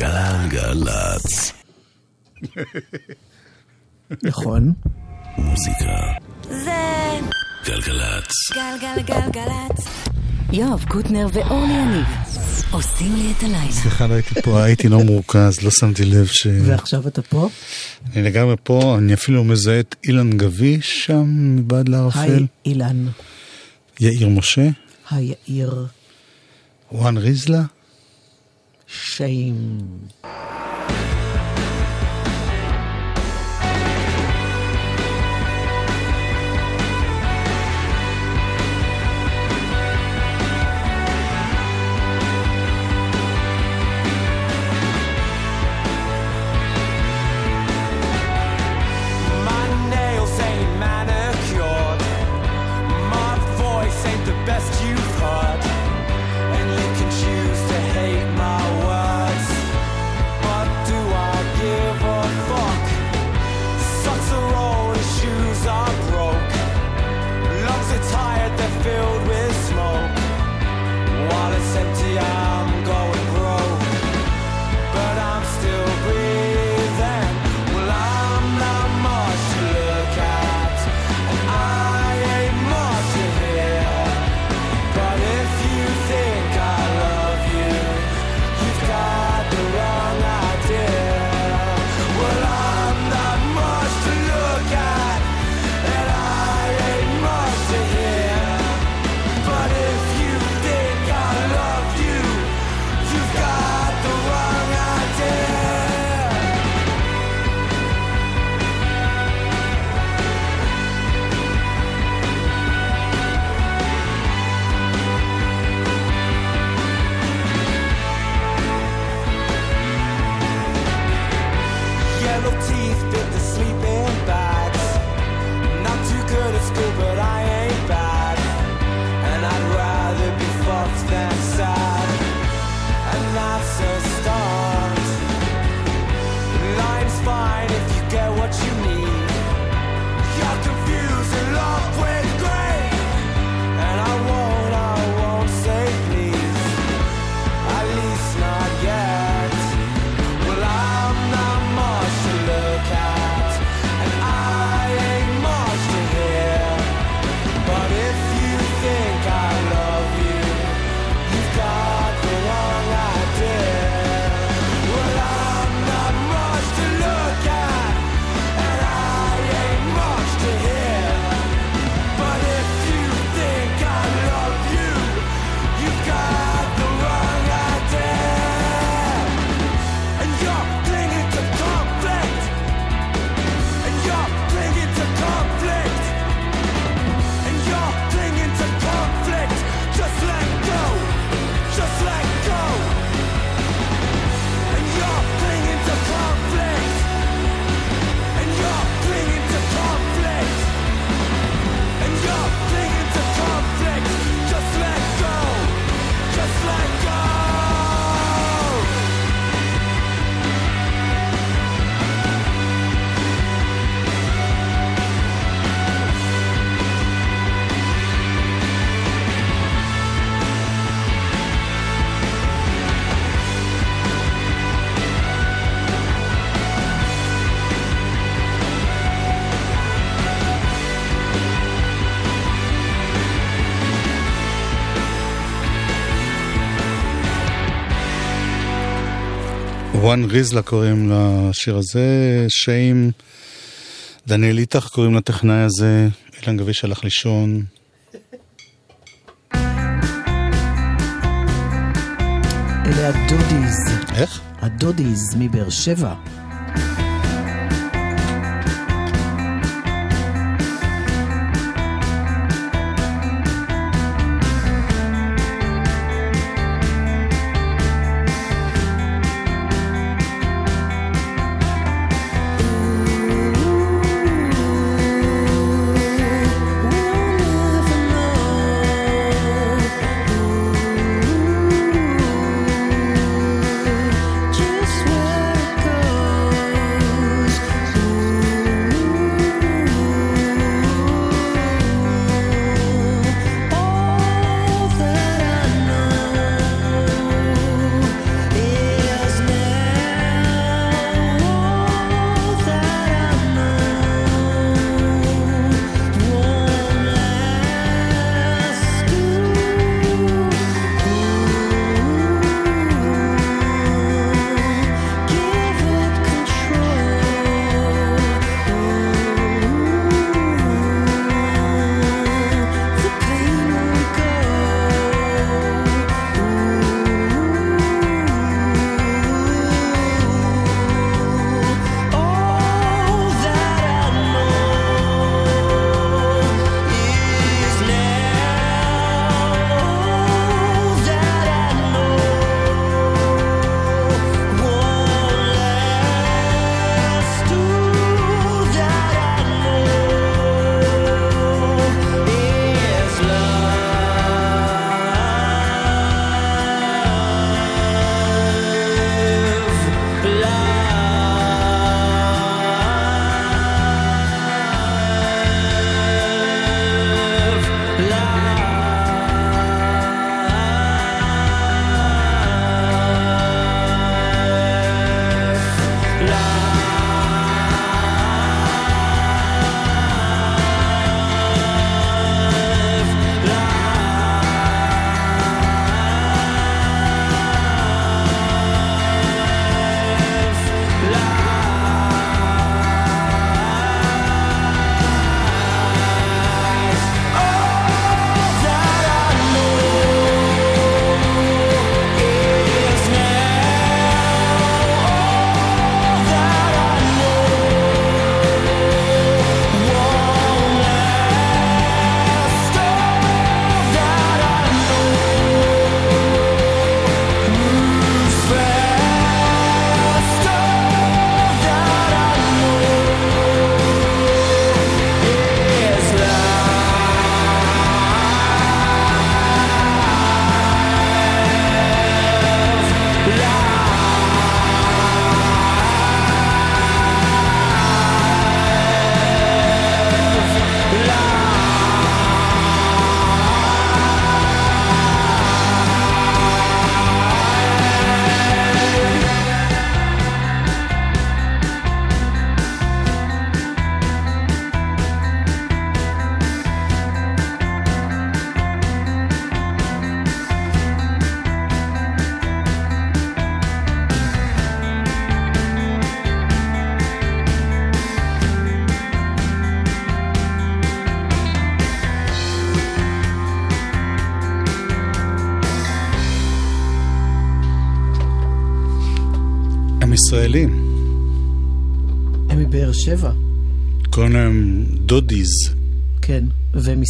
גלגלצ. נכון. מוזיקה. זה... גלגלצ. גלגלגלגלצ. יואב קוטנר ואורלי יניב עושים לי את הלילה. סליחה, לא הייתי פה, הייתי לא מורכז, לא שמתי לב ש... ועכשיו אתה פה? אני לגמרי פה, אני אפילו מזהה את אילן גביש שם מבעד לערפל. היי, אילן. יאיר משה. היי, יאיר. וואן ריזלה. shame. וואן ריזלה קוראים לשיר הזה, שיים, דניאל איתך קוראים לטכנאי הזה, אילן גביש הלך לישון. אלה הדודיז. איך? הדודיז מבאר שבע.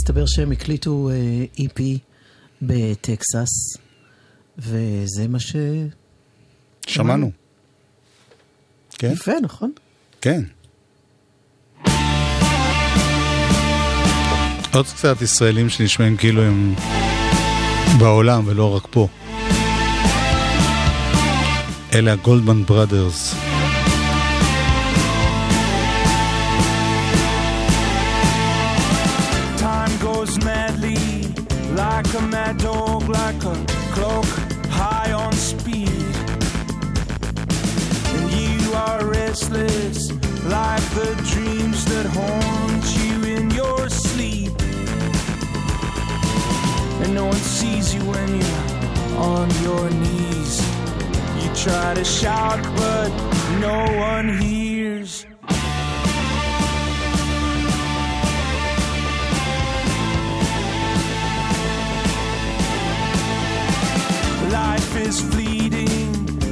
ומסתבר שהם הקליטו אה, EP בטקסס, וזה מה ש... שמענו. כן, יפה, נכון? כן. עוד קצת ישראלים שנשמעים כאילו הם בעולם ולא רק פה. אלה הגולדמן בראדרס. Dog, like a clock high on speed. And you are restless, like the dreams that haunt you in your sleep. And no one sees you when you're on your knees. You try to shout, but no one hears. Life is fleeting,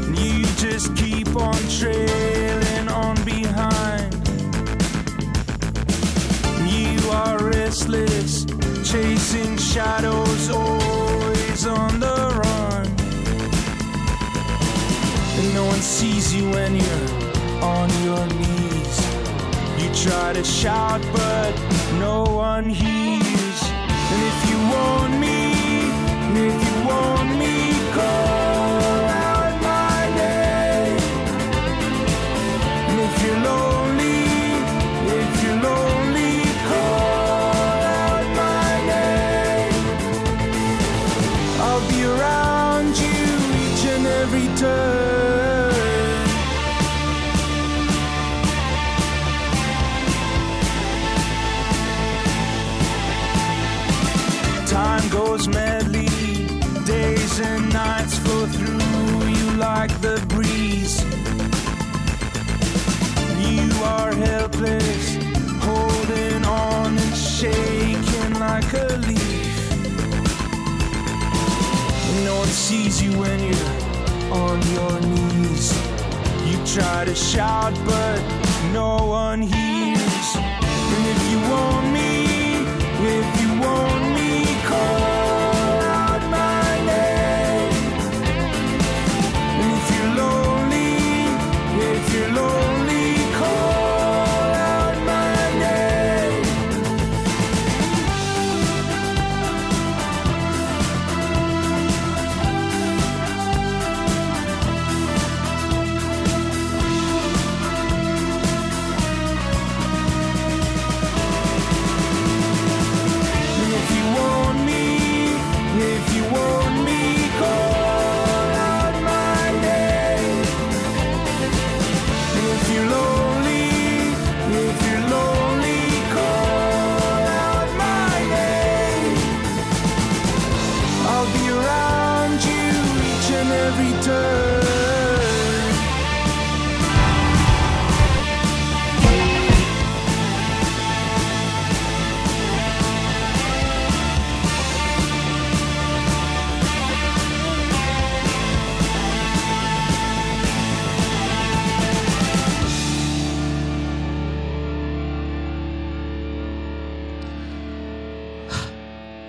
and you just keep on trailing on behind. You are restless, chasing shadows, always on the run. And no one sees you when you're on your knees. You try to shout, but no one hears. And if you want me, if you want me, goes madly, days and nights flow through you like the breeze. You are helpless, holding on and shaking like a leaf. No one sees you when you're on your knees. You try to shout, but no one hears. And if you want me, if you want me, below.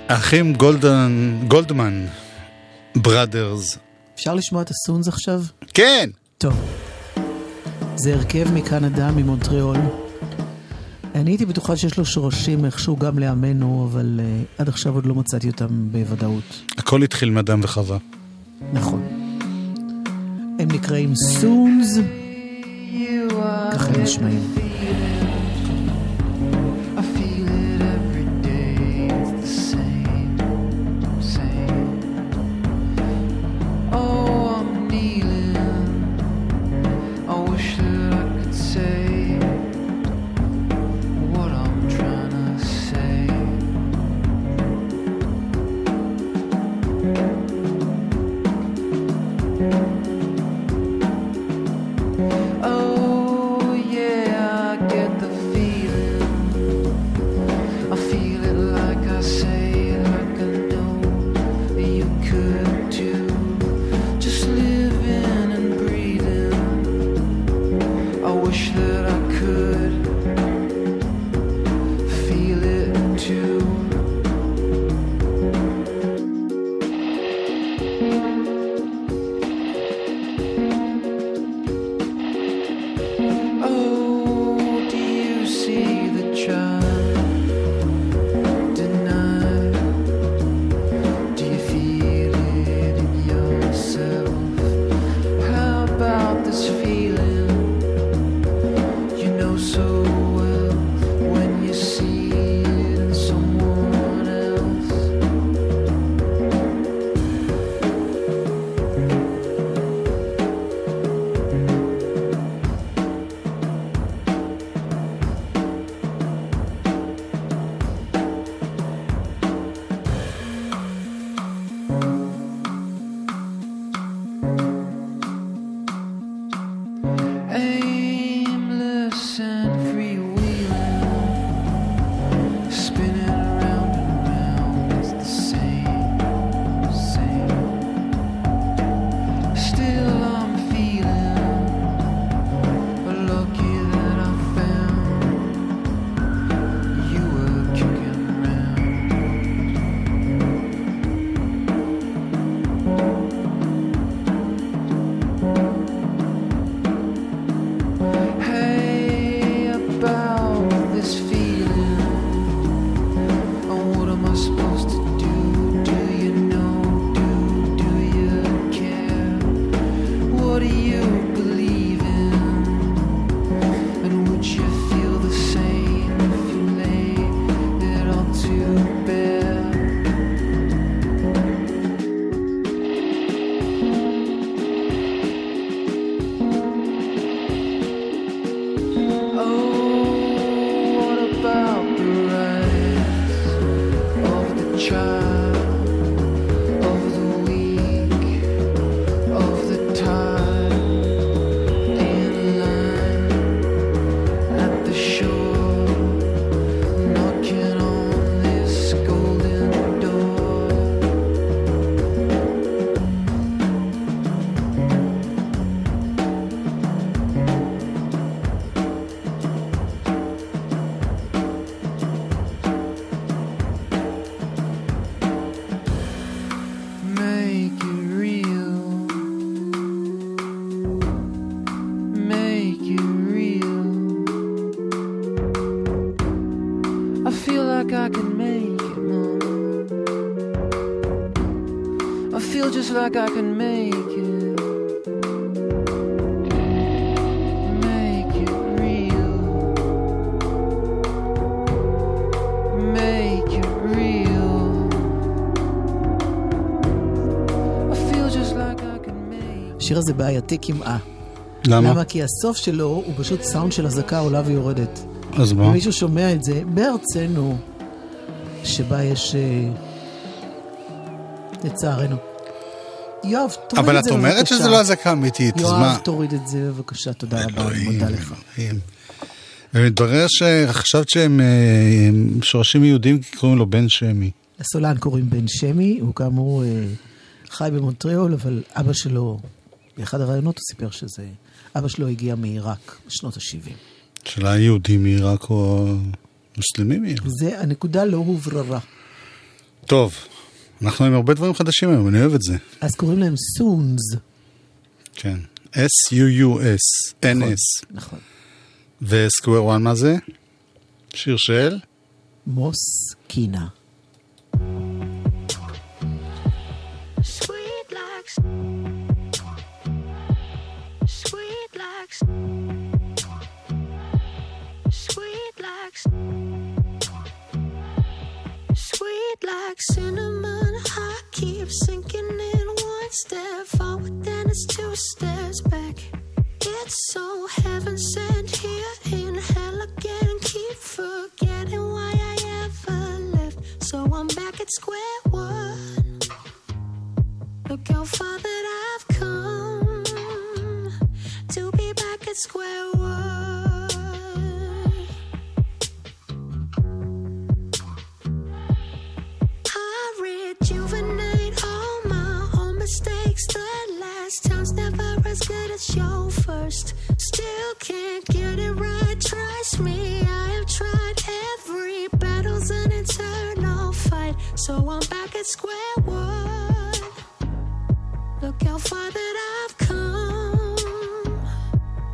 האחים גולדן, Goldman Brothers. אפשר לשמוע את ה Suuns עכשיו? כן! טוב. זה הרכב מקנדה, ממונטריאול. אני הייתי בטוחה שיש לו שורשים איכשהו גם לעמנו, אבל אה, עד עכשיו עוד לא מצאתי אותם בוודאות. הכל התחיל מאדם וחווה. נכון. הם נקראים Suuns, ככה הם נשמעים. הזה בעייתי כמעה. למה? למה? כי הסוף שלו הוא פשוט סאונד של אזעקה עולה ויורדת. אז מה? מישהו שומע את זה בארצנו, שבה יש... אה, לצערנו. יואב, תוריד אבל את את זה אומרת בבקשה. שזה לא אזעקה אמיתית, אז מה? יואב, תוריד את זה בבקשה, תודה רבה, אני מודה לך. ומתברר שחשבת שהם אה, שורשים יהודים כי קוראים לו בן שמי. הסולן קוראים בן שמי, הוא כאמור אה, חי במונטריאול, אבל אבא שלו, באחד הראיונות הוא סיפר שזה, אבא שלו הגיע מעיראק בשנות ה-70. שאלה יהודים מעיראק או מוסלמים מעיראק. זה, הנקודה לא הובררה. טוב, אנחנו עם הרבה דברים חדשים היום, אני אוהב את זה. אז קוראים להם סונס. כן. S-U-U-S, N-S. נכון. וסקוואר וואן מה זה? שיר של? מוסקינה. Sweet like cinnamon. I keep sinking in one step forward, then it's two steps back. It's so heaven sent here in hell again. Keep forgetting why I ever left. So I'm back at square one. Look how far that I've come to be back at square one. Rejuvenate all my old mistakes. The last time's never as good as your first. Still can't get it right. Trust me, I have tried. Every battle's an eternal fight. So I'm back at square one. Look how far that I've come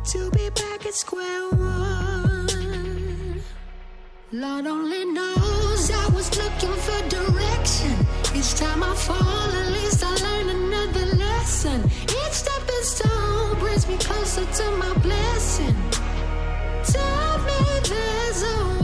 to be back at square one. Lord only knows I was looking for direction. Each time I fall, at least I learn another lesson. Each stepping stone brings me closer to my blessing. Tell me there's a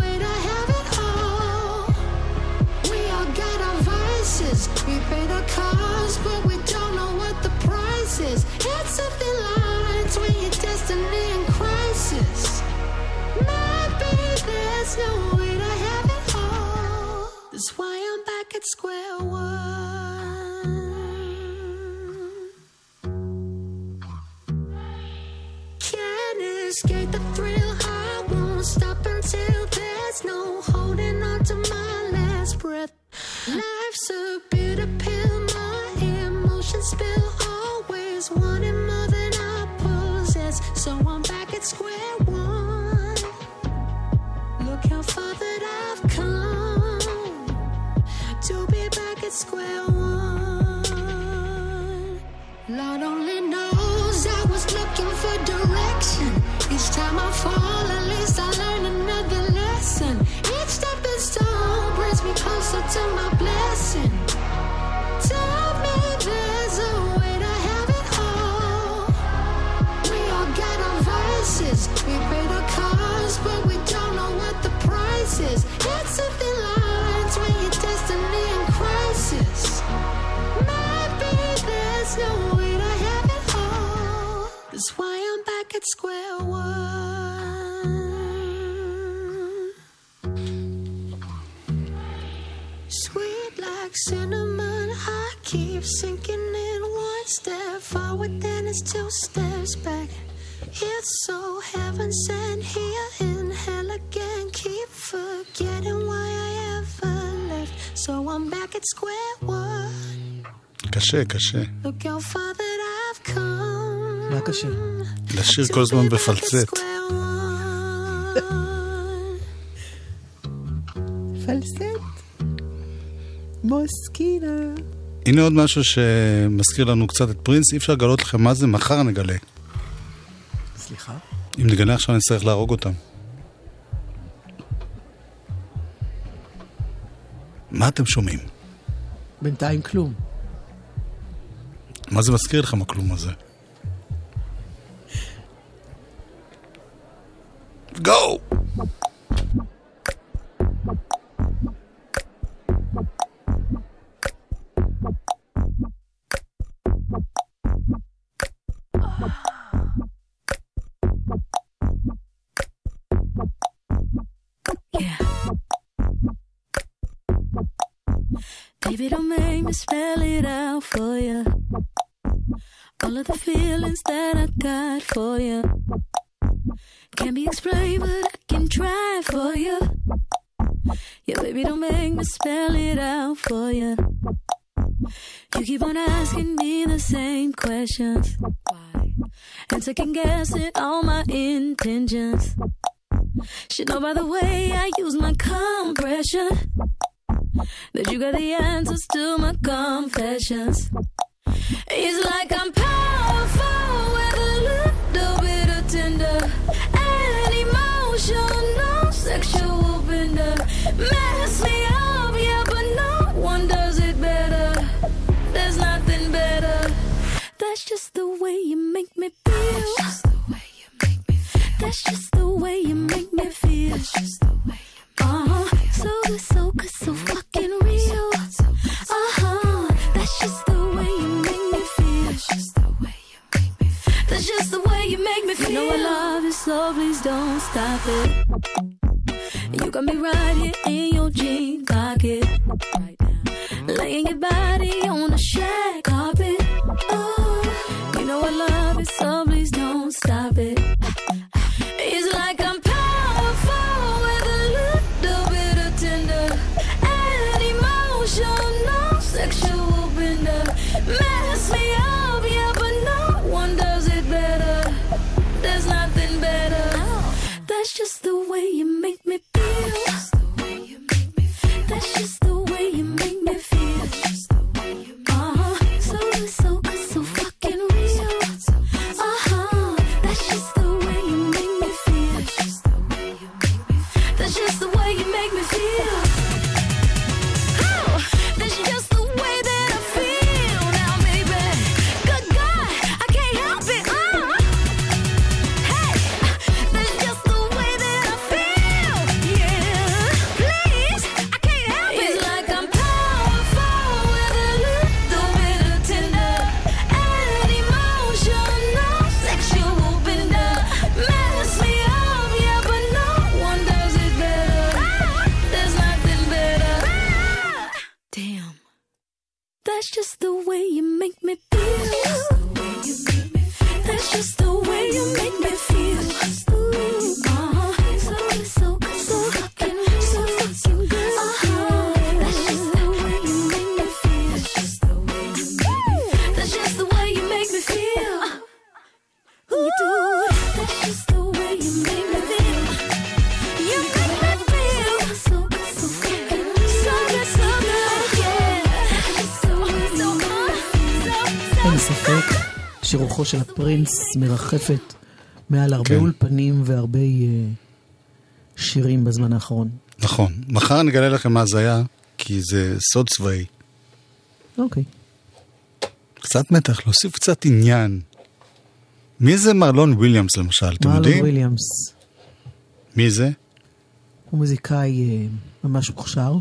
heaven sent here in hell again. Keep forgetting why I ever left. So I'm back at square one. קשה, קשה. Look how far that I've come. מה קשה? לשיר כל הזמן בפלצט. פלסט. מוסקינה. הנה עוד משהו שמזכיר לנו קצת את פרינס, אי אפשר לגלות לכם מה זה, מחר נגלה. אם נגלה עכשיו נצטרך להרוג אותם. מה אתם שומעים? בינתיים כלום. מה זה מזכיר לכם הכלום הזה? גו! Baby, don't make me spell it out for you. All of the feelings that I got for you can't be explained, but I can try for you. Yeah, baby, don't make me spell it out for you. You keep on asking me the same questions. Why? And second guessing all my intentions. Should know by the way I use my compression that you got the answers to my confessions. It's like I'm powerful stop it. של הפרינס מרחפת מעל הרבה כן. אולפנים והרבה אה, שירים בזמן האחרון. נכון. מחר נגלה לכם מה זה היה, כי זה סוד צבאי. אוקיי. קצת מתח, להוסיף קצת עניין. מי זה מרלון וויליאמס למשל, אתם מרלון יודעים? וויליאמס מי זה? הוא מוזיקאי אה, ממש מוכשר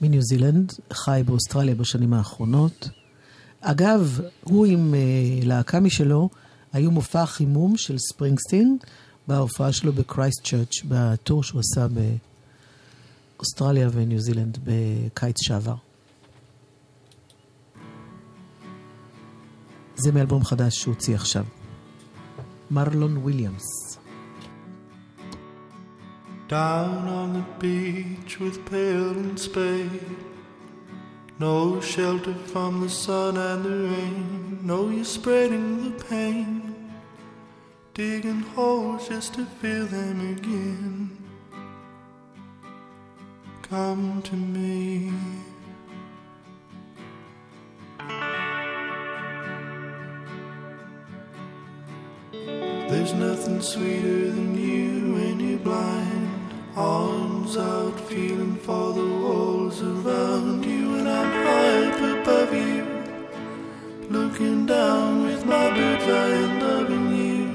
מניו זילנד, חי באוסטרליה בשנים האחרונות. אגב, הוא עם אה, להקה משלו, היו מופע חימום של ספרינגסטין בהופעה שלו בקרייסט צ'רץ', בטור שהוא עשה באוסטרליה וניו זילנד בקיץ שעבר. זה מאלבום חדש שהוא הוציא עכשיו. מרלון וויליאמס. Down on the beach with pail and spade. No shelter from the sun and the rain. No, you're spreading the pain. Digging holes just to fill them again. Come to me. There's nothing sweeter than you when you're blind. Arms out, feeling for the walls around you, and I'm high up above you. Looking down with my bird's eye and loving you.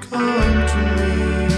Come to me.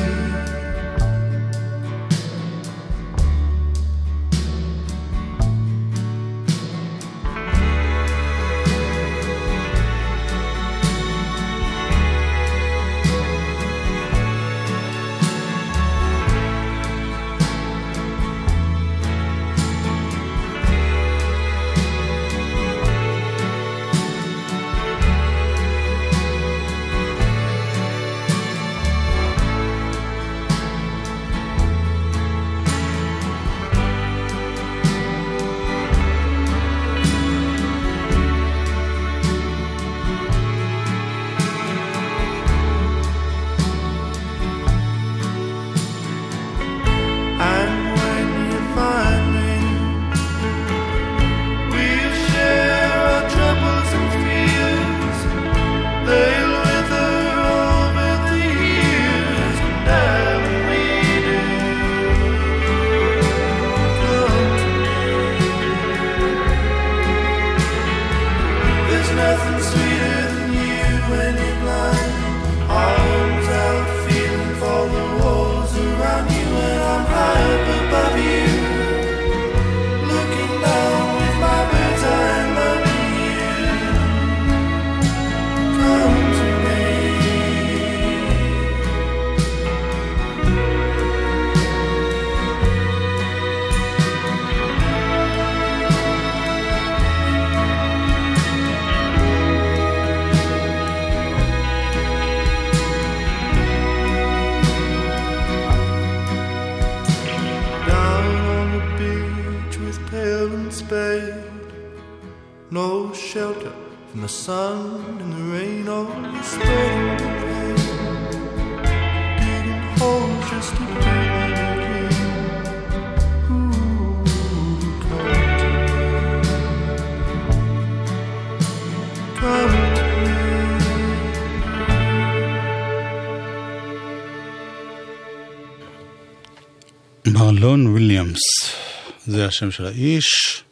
זה השם של האיש.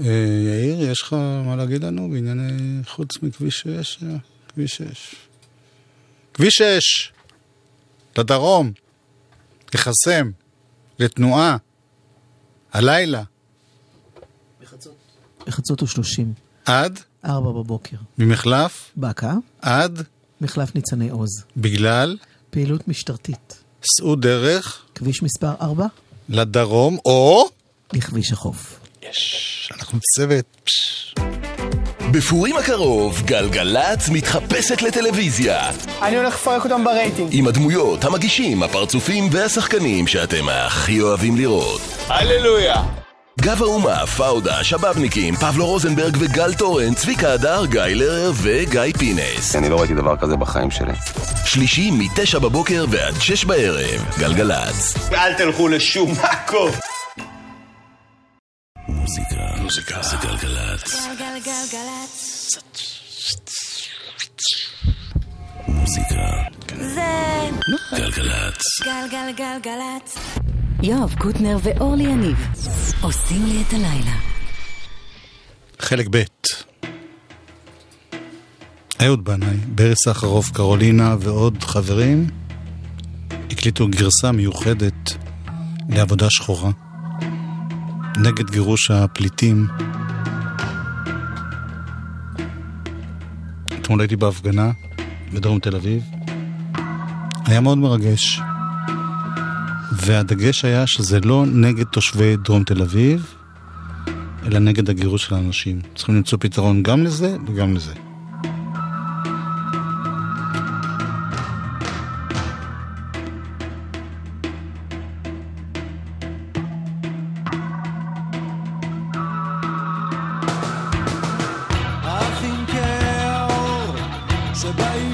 אה, יאיר, יש לך מה להגיד לנו בענייני חוץ מכביש 6? אה, כביש 6. כביש 6! לדרום, לחסם, לתנועה, הלילה, בחצות ושלושים, עד, ארבע בבוקר. ממחלף, באקה, עד, מחלף ניצני עוז. בגלל, פעילות משטרתית. סעו דרך, כביש מספר 4, לדרום, או... לכביש החוף. יש, אנחנו צוות. בפורים הקרוב, גלגלצ מתחפשת לטלוויזיה. אני הולך לפרק אותם ברייטינג. עם הדמויות, המגישים, הפרצופים והשחקנים שאתם הכי אוהבים לראות. הללויה! גב האומה, פאודה, שבאבניקים, פבלו רוזנברג וגל תורן, צביקה הדר, גיא לרר וגיא פינס. אני לא ראיתי דבר כזה בחיים שלי. שלישי מתשע בבוקר ועד שש בערב, גלגלצ. אל תלכו לשום מקום! מוזיקה. מוזיקה. זה גלגלצ. גלגלגלצ. מוזיקה. זה גלגלצ. גלגלגלגלצ. יואב קוטנר ואורלי יניב עושים לי את הלילה. חלק ב' אהוד בנאי, ברי סחרוף, קרולינה ועוד חברים הקליטו גרסה מיוחדת לעבודה שחורה נגד גירוש הפליטים. אתמול הייתי בהפגנה בדרום תל אביב. היה מאוד מרגש. והדגש היה שזה לא נגד תושבי דרום תל אביב, אלא נגד הגירוש של האנשים. צריכים למצוא פתרון גם לזה וגם לזה. שבאים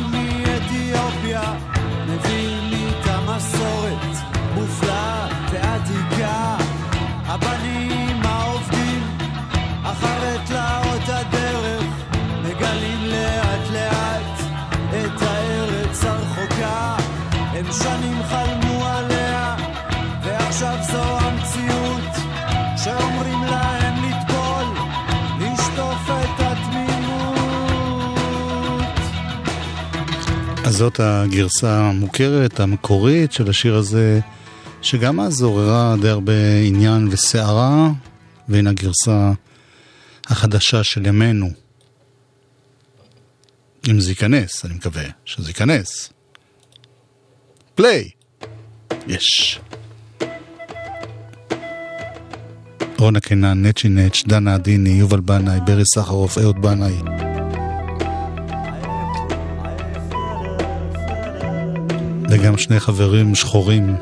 זאת הגרסה המוכרת, המקורית של השיר הזה, שגם אז עוררה די הרבה עניין וסערה, והנה הגרסה החדשה של ימינו. אם זה ייכנס, אני מקווה שזה ייכנס. פליי! יש. רונה קינן, נצ'י נץ', דנה עדיני, יובל בנאי, ברי סחרוף, אהוד בנאי. וגם שני חברים שחורים.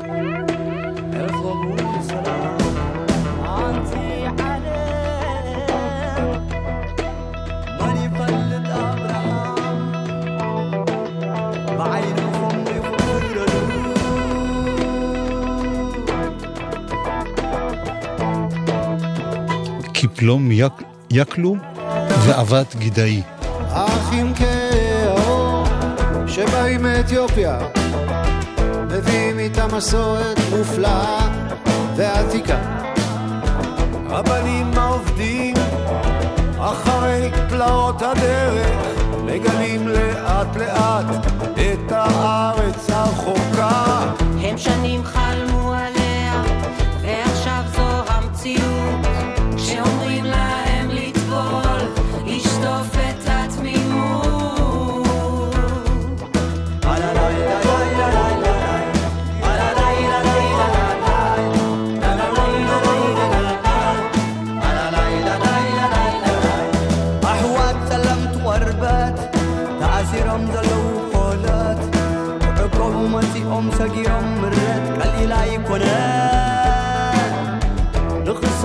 קיפלום יק- יקלו ועבת גדעי. אחים כאור שבאים מאתיופיה מסורת מופלאה ועתיקה הבנים העובדים אחרי פלאות הדרך מגלים לאט לאט את הארץ הרחוקה. הם שנים חלמו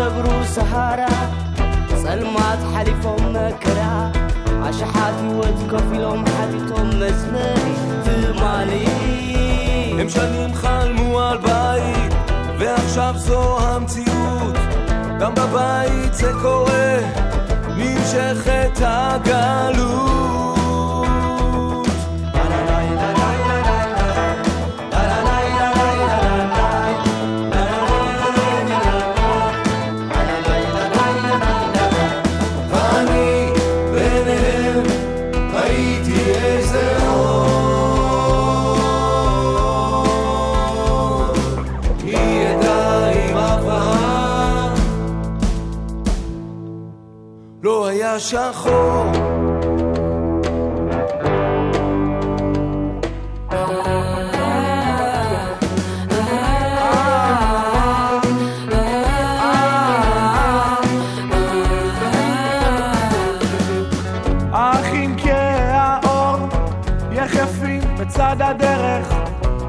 صبرو سهارة سلمات حليفهم مكرا عشحات ود كوفي لهم حديتهم مزمري تمالي هم شنين خالمو البايت ועכשיו זו המציאות, גם בבית זה קורה, נמשכת הגלות. היה שחור האחים כהאור יחפים בצד הדרך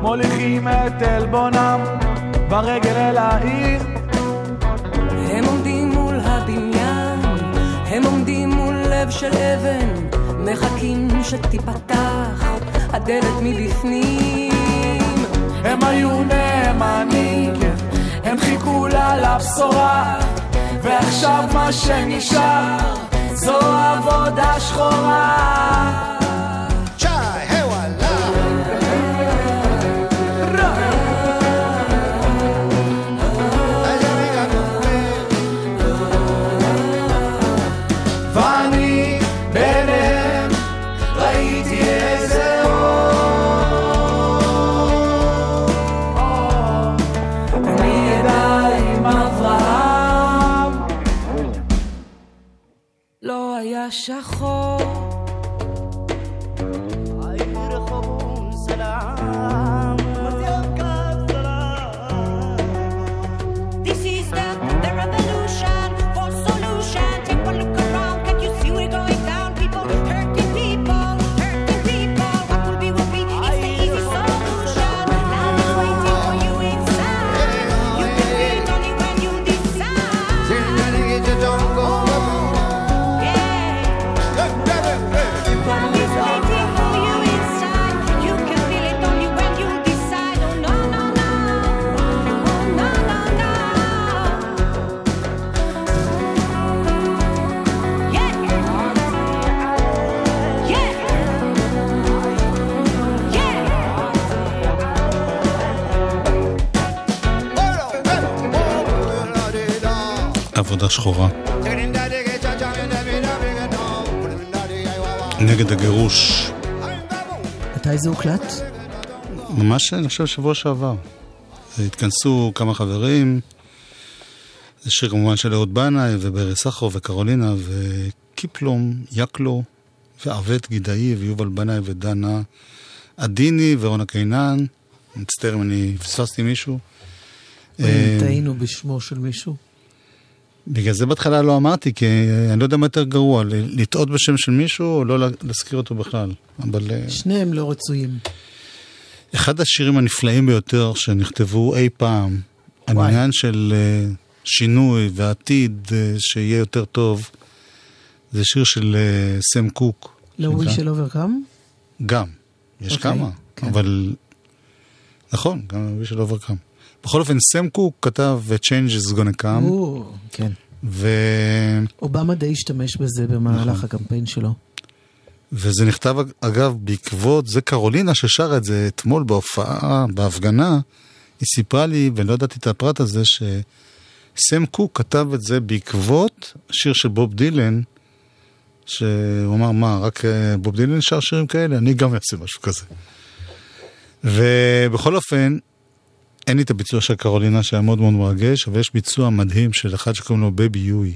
מוליכים את עלבונם ברגל אל העיר של אבן, מחכים שתיפתח הדלת מבפנים. הם היו נאמנים, הם חיכו לה לבשורה ועכשיו מה שנשאר זו עבודה שחורה שחורה. נגד הגירוש. מתי זה הוקלט? ממש, אני חושב, שבוע שעבר. התכנסו כמה חברים, זה שיר כמובן של אהוד בנאי וברי סחרו וקרולינה וקיפלום, יקלו וערבט גידאי ויובל בנאי ודנה עדיני ורונה קינן. מצטער אם אני פספסתי מישהו. אה, טעינו בשמו של מישהו. בגלל זה בהתחלה לא אמרתי, כי אני לא יודע מה יותר גרוע, לטעות בשם של מישהו או לא לה- להזכיר אותו בכלל. אבל אה, שניהם לא רצויים. אחד השירים הנפלאים ביותר שנכתבו אי פעם, על. עניין של אה, שינוי ועתיד אה, שיהיה יותר טוב, זה שיר של סם קוק. לא Shall Overcome? גם, יש אוקיי, כמה, כן. אבל נכון, גם We Shall Overcome. בכל אופן, סם קוק כתב Change is gonna come, או, כן. ו... אובמה די השתמש בזה במהלך נכון. הקמפיין שלו. וזה נכתב, אגב, בעקבות, זה קרולינה ששרה את זה אתמול בהופעה, בהפגנה, היא סיפרה לי, ואני לא ידעתי את הפרט הזה, שסם קוק כתב את זה בעקבות שיר של בוב דילן, שהוא אמר, מה, רק אה, בוב דילן שר שירים כאלה? אני גם אעשה משהו כזה. ובכל אופן, אין לי את הביצוע של קרולינה שהיה מאוד מאוד מרגש, אבל יש ביצוע מדהים של אחד שקוראים לו Baby Huey.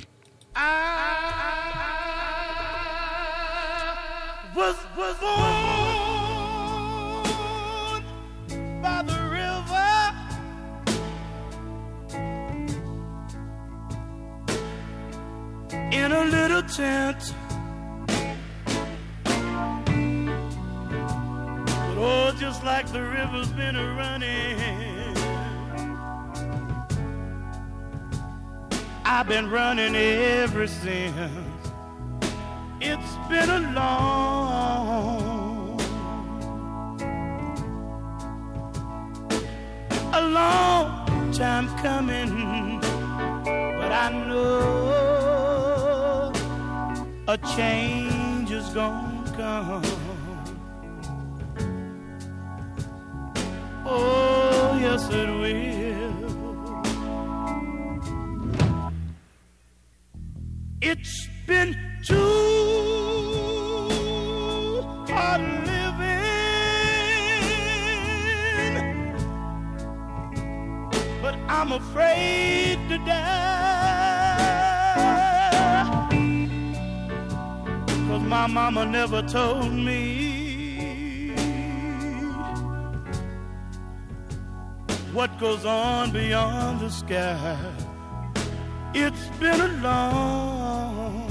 Been a long,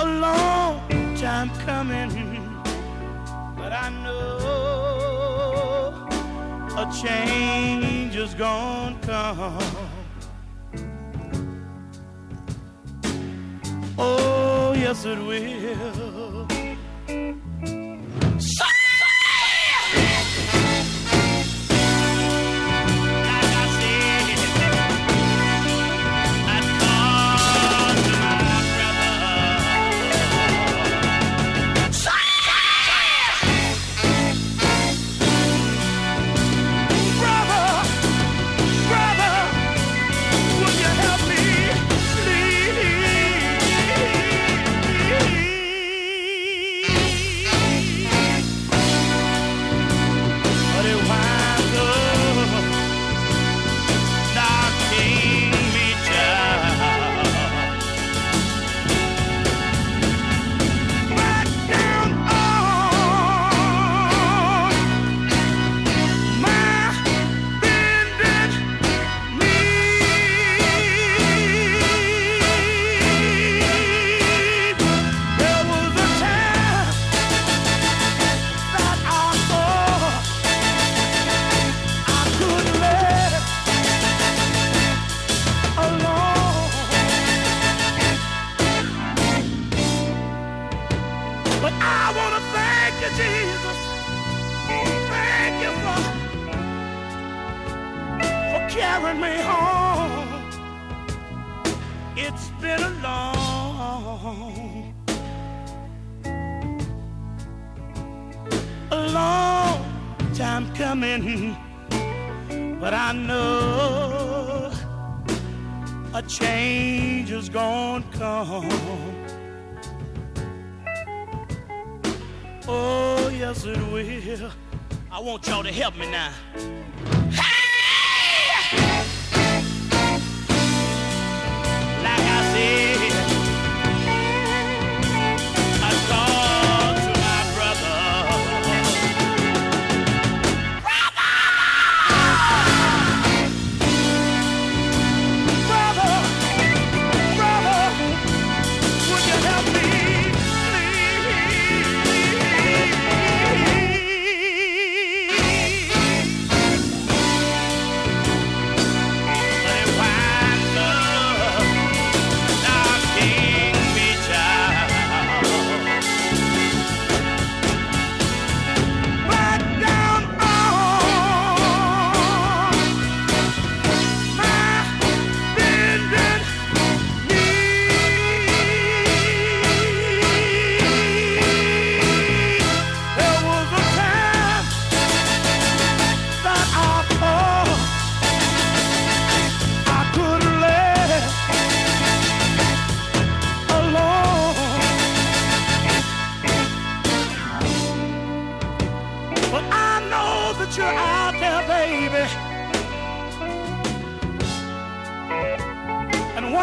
a long time coming, but I know a change is gonna come. Oh, yes, it will. Carrying me home. It's been a long, a long time coming, but I know a change is gonna come. Oh, yes, it will. I want y'all to help me now. See.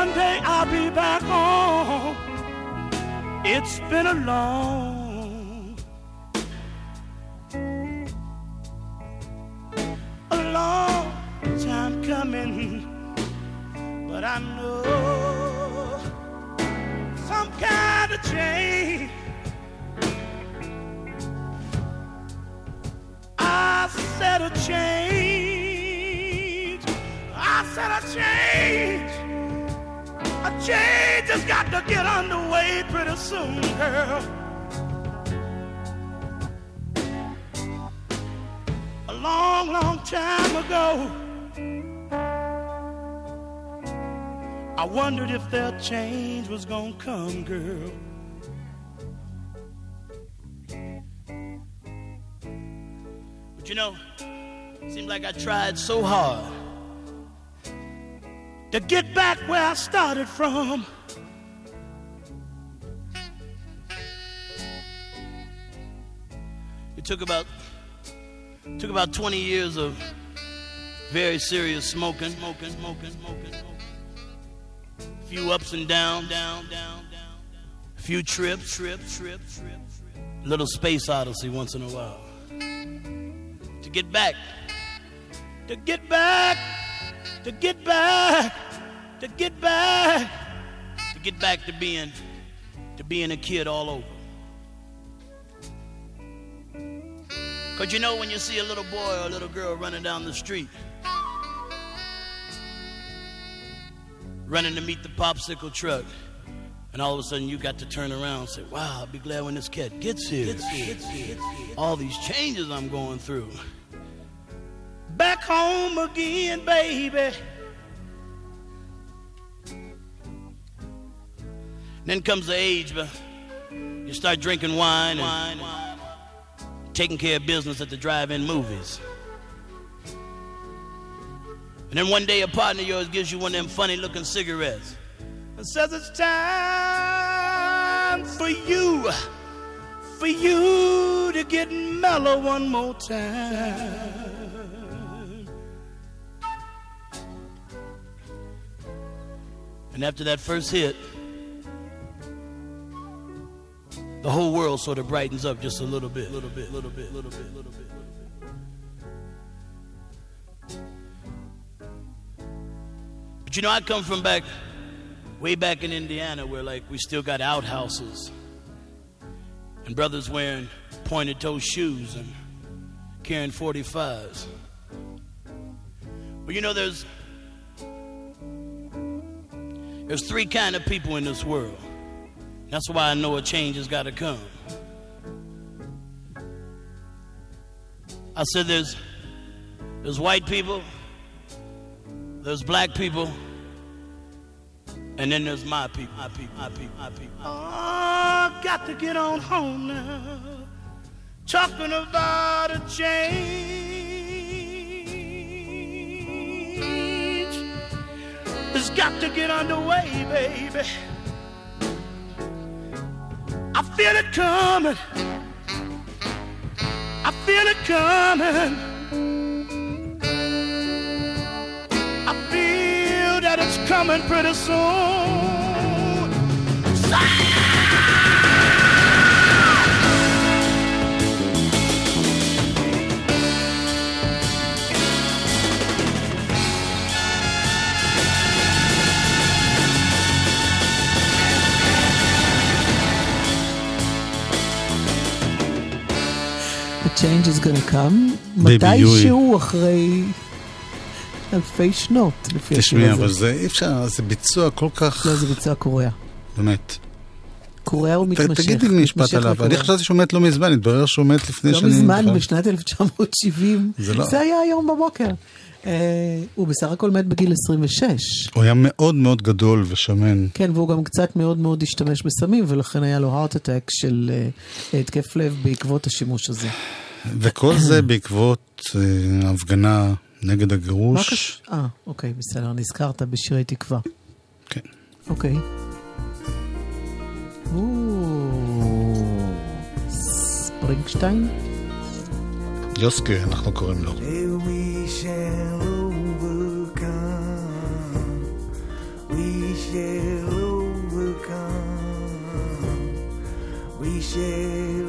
One day I'll be back home. It's been a long a long time coming, but I know some kind of change. I said a change. I said a change. Change has got to get underway pretty soon, girl. a long, long time ago. I wondered if that change was gonna come, girl. But you know, seemed like I tried so hard to get back where I started from. It took about took about 20 years of very serious smoking, smoking, smoking, smoking, smoking. A few ups and downs, down, down, down, A few trips, trips, trips, trips. Little space odyssey once in a while. To get back, to get back, to get back, to get back, to get back to being, to being a kid all over. Because you know, when you see a little boy or a little girl running down the street, running to meet the popsicle truck, and all of a sudden you got to turn around and say, Wow, I'll be glad when this cat gets here. Gets here, gets here, gets here. All these changes I'm going through. Back home again, baby. Then comes the age, but you start drinking wine and taking care of business at the drive-in movies. And then one day a partner of yours gives you one of them funny-looking cigarettes and says it's time for you, for you to get mellow one more time. And after that first hit, the whole world sort of brightens up just a little bit, little bit, little bit, little bit, little bit, little bit. But you know, I come from back, way back in Indiana, where like we still got outhouses, and brothers wearing pointed toe shoes and carrying 45s. Well, you know, there's there's three kind of people in this world. That's why I know a change has got to come. I said there's there's white people, there's black people, and then there's my people. My people, my people, my people. Oh, got to get on home now. Talking about a change. Got to get underway, baby. I feel it coming. I feel it coming. I feel that it's coming pretty soon. The change is gonna come, ביבי מתישהו אחרי אלפי שנות, לפי השיר תשמעי, הזה. אבל זה אי אפשר, זה ביצוע כל כך... לא, זה ביצוע קורע. באמת. קורע ת- ומתמשך. תגידי משפט מתמשך עליו. אני חשבתי שהוא מת לא מזמן, התברר שהוא מת לפני לא שנים. מזמן, בכלל. בשנת 1970. זה לא- זה היה היום בבוקר. אה, הוא בסך הכל מת בגיל 26. הוא היה מאוד מאוד גדול ושמן. כן, והוא גם קצת מאוד מאוד השתמש בסמים, ולכן היה לו heart attack של אה, התקף לב בעקבות השימוש הזה. וכל זה בעקבות אה, הפגנה נגד מה הגירוש. קשור? אה, אוקיי, בסדר, נזכרת בשירי תקווה. כן. אוקיי. או, ספרינגשטיין? יוסקי, אנחנו קוראים לו. we shall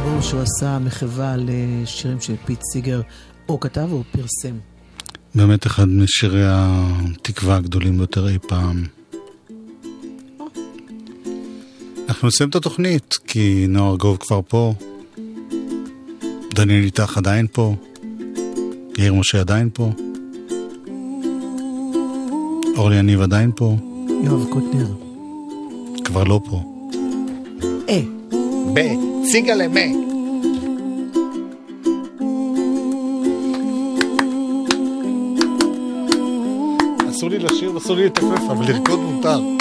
האלבום שהוא עשה מחווה לשירים של פיט סיגר או כתב או פרסם. באמת אחד משירי התקווה הגדולים ביותר אי פעם. אנחנו נסיים את התוכנית, כי נוער גוב כבר פה, דניאל איתך עדיין פה, יאיר משה עדיין פה, אורלי יניב עדיין פה, יואב קוטנר. כבר לא פה. אה. ב. סיגלה מה. אסור לי לשיר ואסור לי לתפף, אבל לרקוד מותר.